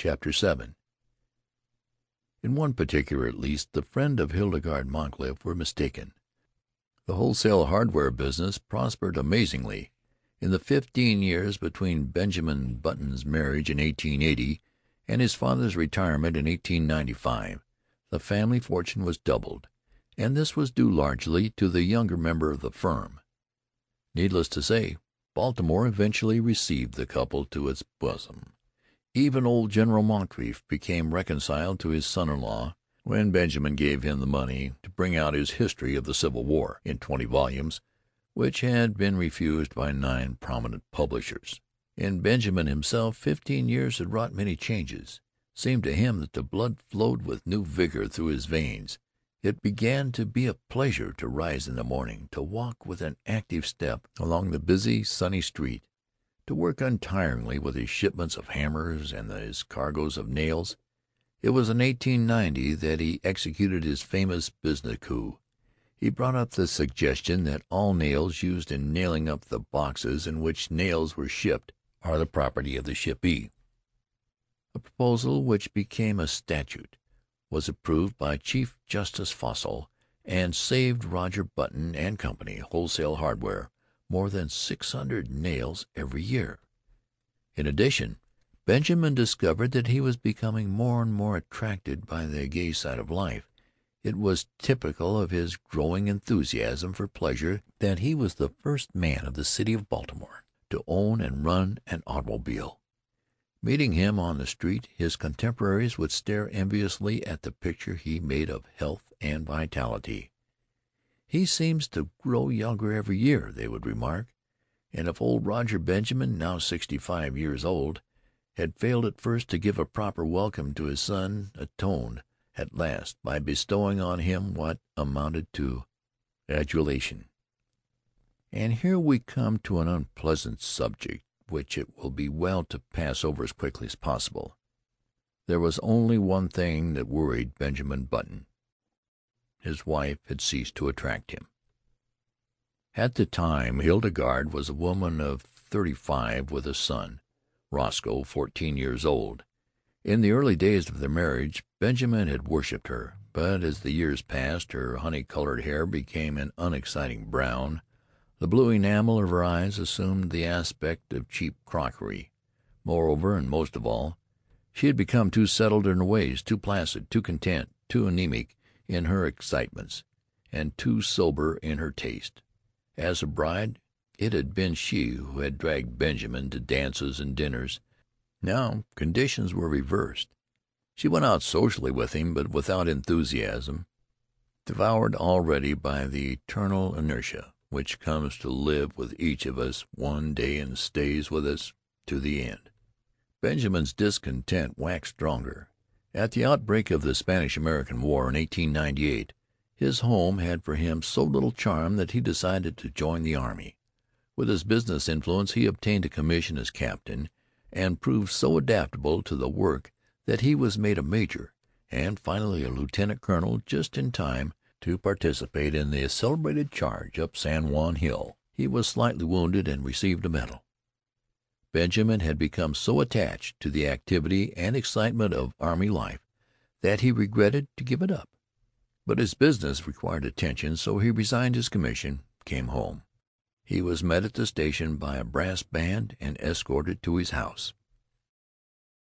CHAPTER VII In one particular, at least, the friends of Hildegarde Moncrief were mistaken. The wholesale hardware business prospered amazingly. In the fifteen years between Benjamin Button's marriage in 1880 and his father's retirement in 1895 the family fortune was doubled, and this was due largely to the younger member of the firm. Needless to say, Baltimore eventually received the couple to its bosom. Even old General Moncrief became reconciled to his son in law when Benjamin gave him the money to bring out his History of the Civil War, in twenty volumes, which had been refused by nine prominent publishers. In Benjamin himself fifteen years had wrought many changes. It seemed to him that the blood flowed with new vigor through his veins. It began to be a pleasure to rise in the morning, to walk with an active step along the busy, sunny street, to work untiringly with his shipments of hammers and his cargoes of nails. It was in 1890 that he executed his famous business coup. He brought up the suggestion that all nails used in nailing up the boxes in which nails were shipped are the property of the shippee. A proposal which became a statute, was approved by Chief Justice Fossile, and saved Roger Button and Company, Wholesale Hardware, more than six hundred nails every year. In addition, Benjamin discovered that he was becoming more and more attracted by the gay side of life. It was typical of his growing enthusiasm for pleasure that he was the first man of the city of Baltimore to own and run an automobile. Meeting him on the street, his contemporaries would stare enviously at the picture he made of health and vitality. "He seems to grow younger every year," they would remark, and if old Roger Benjamin, now sixty five years old, had failed at first to give a proper welcome to his son, atoned at last by bestowing on him what amounted to adulation. And here we come to an unpleasant subject which it will be well to pass over as quickly as possible. There was only one thing that worried Benjamin Button. His wife had ceased to attract him. At the time Hildegarde was a woman of thirty five with a son, Roscoe, fourteen years old. In the early days of their marriage Benjamin had worshipped her, but as the years passed her honey colored hair became an unexciting brown. The blue enamel of her eyes assumed the aspect of cheap crockery. Moreover, and most of all, she had become too settled in her ways, too placid, too content, too anemic in her excitements, and too sober in her taste. As a bride, it had been she who had dragged Benjamin to dances and dinners. Now conditions were reversed. She went out socially with him, but without enthusiasm, devoured already by the eternal inertia which comes to live with each of us one day and stays with us to the end. Benjamin's discontent waxed stronger. At the outbreak of the Spanish American War in 1898 his home had for him so little charm that he decided to join the army. With his business influence he obtained a commission as captain, and proved so adaptable to the work that he was made a major, and finally a lieutenant colonel just in time to participate in the celebrated charge up San Juan Hill. He was slightly wounded and received a medal. Benjamin had become so attached to the activity and excitement of army life that he regretted to give it up. But his business required attention, so he resigned his commission, came home. He was met at the station by a brass band and escorted to his house.